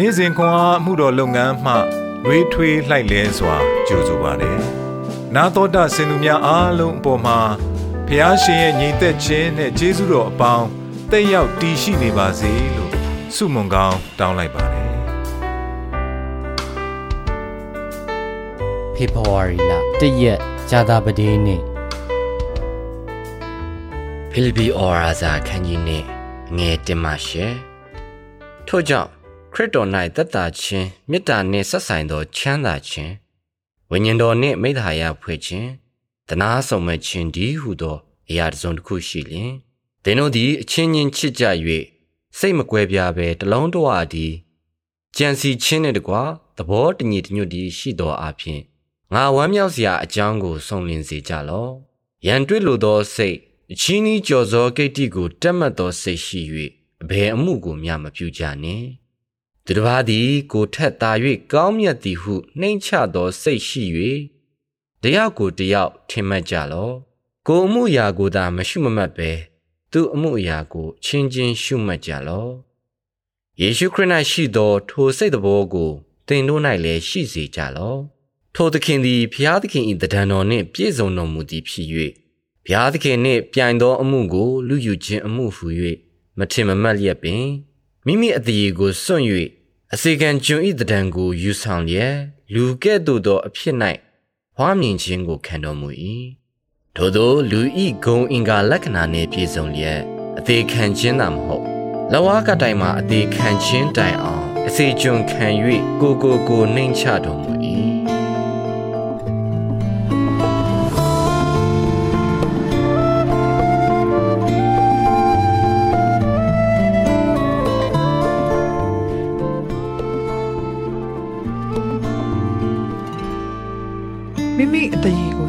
နေ့စဉ်ခွန်အားမှုတော်လုပ်ငန်းမှရွေးထွေးလှိုက်လဲစွာကြိုဆိုပါတယ်။နာတော်တာစင်သူများအားလုံးအပေါ်မှာဖះရှင်ရဲ့ညီသက်ခြင်းနဲ့ကျေးဇူးတော်အပေါင်းတက်ရောက်တည်ရှိနေပါစေလို့ဆုမွန်ကောင်းတောင်းလိုက်ပါတယ်။ဖေဖော်ဝါရီလ၁ရက်ဇာတာပတိနေ့ဖိလိပ္ပိဩဝါစာခန်းကြီးနှင့်ငယ်တင်ပါရှေထို့ကြောင့် ခရစ်တော်၌သက်တာခြင်းမေတ္တာနှင့်ဆက်ဆိုင်သောချမ်းသာခြင်းဝိညာဉ်တော်နှင့်မိသားရဖွဲ့ခြင်းတနာဆောင်မဲ့ခြင်းဒီဟုသောအရာတစ်စုံတစ်ခုရှိလျင်သင်တို့သည်အချင်းချင်းချစ်ကြ၍စိတ်မကွဲပြားဘဲတလုံးတဝအသည်ကြံစီခြင်းနှင့်တကွာသဘောတညီတညွတ်တည်းရှိသောအဖြစ်ငါဝမ်းမြောက်စရာအကြောင်းကိုဆုံးလင်းစေကြလော့ရန်တွေ့လိုသောစိတ်အချင်းဤကြော်စောကိတ္တိကိုတက်မှတ်သောစိတ်ရှိ၍အဘယ်အမှုကိုမျှမပြုကြနှင့် သူတစ်ပါးသည်ကိုထက်သာ၍ကောင်းမြတ်သည်ဟုနှိမ့်ချသောစိတ်ရှိ၍တယောက်ကိုတယောက်ထင်မှတ်ကြလော့ကိုအမှုအရာကိုသာမရှုမမှတ်ပဲသူအမှုအရာကိုချင်းချင်းရှုမှတ်ကြလော့ယေရှုခရစ်၌ရှိသော ထိုစိတ်တော်ကိုသင်တို့၌လည်းရှိစေကြလော့ထိုသခင်သည်ဖျားသခင်၏တဒံတော်နှင့်ပြည့်စုံတော်မူသည်ဖြစ်၍ဘုရားသခင်နှင့်ပြိုင်သောအမှုကိုလူယူခြင်းအမှုဟူ၍မထင်မမှတ်လျက်ပင်မိမိအသေးကိုစွန့်၍ အစေခံကျွန်ဤတံကိုယူဆောင်လျက်လူကဲ့သို့သောအဖြစ်၌ဟွားမြင်ခြင်းကိုခံတော်မူ၏ထို့သောလူဤဂုံအင်္ဂါလက္ခဏာနှင့်ပြည့်စုံလျက်အသေးခံခြင်းသာမဟုတ်လဝါကတိုင်မှာအသေးခံခြင်းတိုင်အောင်အစေကျွန်ခံ၍ကိုကိုကိုနှိမ်ချတော်မူ၏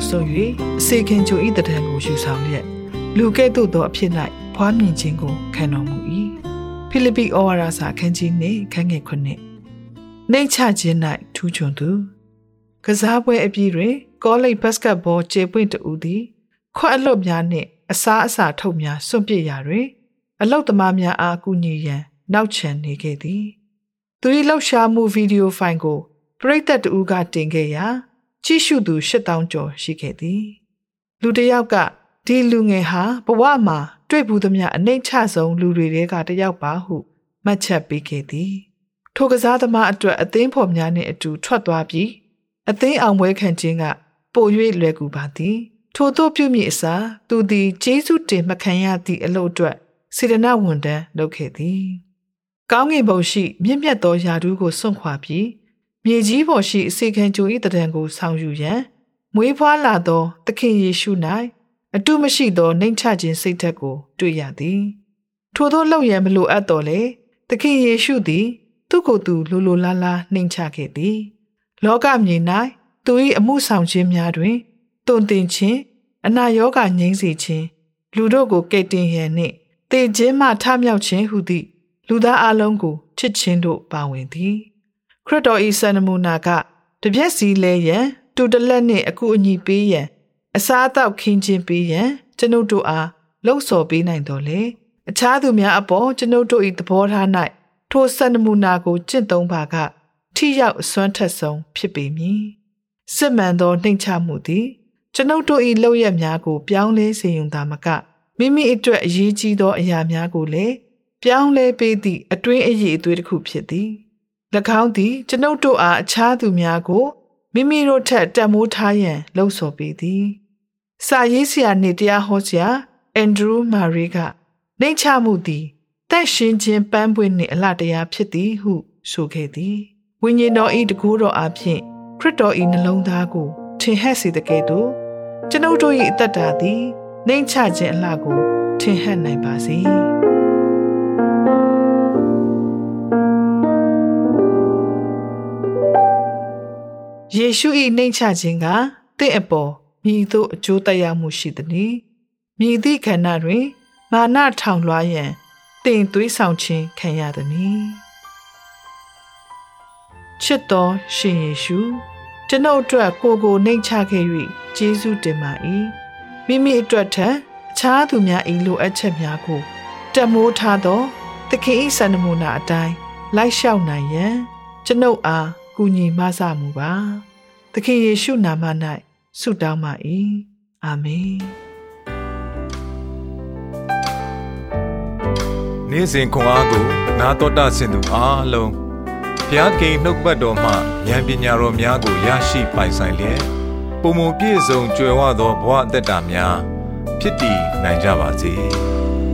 ဆို၍အစေခင်ချိုဤတံကိုယူဆောင်လျက်လူကဲ့သို့သောအဖြစ်၌ဖွားမြင်ခြင်းကိုခံတော်မူ၏ဖိလိပ္ပိဩဝါဒစာခန်းကြီးနှင့်ခန်းငယ်ခုနှစ်နှိမ့်ချခြင်း၌ထူးချွန်သူကစားပွဲအပြီးတွင်ကောလိပ်ဘတ်စကတ်ဘောခြေပွင့်တူသည်ခွက်အလွတ်များနှင့်အစားအစာထုတ်များစွန့်ပစ်ရာတွင်အလုတ်သမားများအားကူညီရန်နောက်ချန်နေခဲ့သည်သူ၏လှောက်ရှားမှုဗီဒီယိုဖိုင်ကိုပရိသတ်တူကတင်ခဲ့ရာ ကြည့်ရှုသူ8000ကျော်ရှိခဲ့သည်လူတစ်ယောက်ကဒီလူငယ်ဟာဘဝမှာတွေ့ဘူးသမျှအနှိမ့်ချဆုံးလူတွေထဲကတစ်ယောက်ပါဟုမှတ်ချက်ပေးခဲ့သည်ထိုကစားသမားအတွက်အသင်းဖော်များနှင့်အတူထွက်သွားပြီးအသင်းအောင်ပွဲခံခြင်းကပို၍လွယ်ကူပါသည် ထို့သောပြုမိအစားသူသည်ဂျေစုတင်မခံရသည့်အလို့အတွက်စေတနာဝန်တန်းလုပ်ခဲ့သည် ကောင်းကင်ဘုံရှိမြင့်မြတ်သောယာဒူးကိုစွန့်ခွာပြီး မြေကြီးပေါ်ရှိအစေခံကြို၏တံတန်ကိုဆောင်ယူရန်မွေးဖွားလာသောသခင်ယေရှု၌အတုမရှိသောနှိမ်ချခြင်းစိတ်ဓာတ်ကို တွေ့ရသည်ထို့သောလောက်ရန်မလိုအပ်တော်လေသခင်ယေရှုသည် သူ့ကိုယ်သူလိုလိုလားလားနှိမ်ချခဲ့သည် လောကမြေ၌သူ၏အမှုဆောင်ခြင်းများတွင်တုန်တင်ခြင်းအနာရောဂါငြိမ်းစေခြင်းလူတို့ကိုကယ်တင်ရန်နှင့်တည်ခြင်းမှထမြောက်ခြင်းဟုသည့်လူသားအလုံးကိုချစ်ခြင်းတို့ပါဝင်သည် ခရစ်တော်၏စံနမူနာကတပြက်စီလဲရန်တူတလက်နှင့်အကူအညီပေးရန်အစားအသောက်ခင်းခြင်းပေးရန်ကျွန်ုပ်တို့အားလှုံ့ဆော်ပေးနိုင်တော်လေအခြားသူများအပေါ်ကျွန်ုပ်တို့၏သဘောထား၌ထိုစံနမူနာကိုကျင့်သုံးပါကထိရောက်အစွမ်းထက်ဆုံးဖြစ်ပေမည်စစ်မှန်သောနှိမ်ချမှုသည်ကျွန်ုပ်တို့၏လောက်ရများကိုပြောင်းလဲစေုံသာမကမိမိအတွက်အရေးကြီးသောအရာများကိုလည်းပြောင်းလဲပေးသည့်အတွင်းအရေးအသွေးတစ်ခုဖြစ်သည်၎ င်းသည်ကျွန်ုပ်တို့အားအခြားသူများကိုမိမိတို့ထက်တန်မိုးထားရန်လှုံ့ဆော်ပေသည်။စာရေးဆရာနှင့်တရားဟောဆရာအန်ဒရူးမာရီကနှိမ့်ချမှုသည်တန့်ရှင်းခြင်းပန်းပွင့်နှင့်အလှတရားဖြစ်သည်ဟုဆိုခဲ့သည်။ဝိညာဉ်တော်၏တကူတော်အဖြစ်ခရစ်တော်၏နှလုံးသားကိုထင်ဟပ်စေတဲ့ကဲ့သို့ကျွန်ုပ်တို့၏အသက်တာသည်နှိမ့်ချခြင်းအလှကိုထင်ဟပ်နိုင်ပါစေ။ ယေရှု၏နှိမ်ချခြင်းကတင့်အပေါ်မြည်သို့အကျိုးသက်ရောက်မှုရှိသည်။မြည်သည့်ခန္ဓာတွင် မာနထောင်လွှားရန်တင်သွေးဆောင်ခြင်းခံရသည်။ချစ်တော်ရှင်ယေရှုကျွန်ုပ်အတွက်ကိုကိုနှိမ်ချခဲ့၍ကျေးဇူးတင်ပါ၏။မိမိအတွက်ထက်အခြားသူများ၏လိုအပ်ချက်များကိုတမိုးထားသောသခင်၏စံနမူနာအတိုင်းလိုက်လျှောက်နိုင်ရန်ကျွန်ုပ်အား ကူညီမဆမှုပါသခင်ယေရှုနာမ၌ဆုတောင်းပါ၏အာမင်နေ့စဉ်ခွန်အားကို နာတော်တာဆင်သူအားလုံးဘုရားကိန်နှုတ်ပတ်တော်မှဉာဏ်ပညာတော်များကိုရရှိပိုင်ဆိုင်လျက်ပုံမပြည့်စုံကြွယ်ဝသောဘဝအသက်တာများဖြစ်တည်နိုင်ကြပါစေ။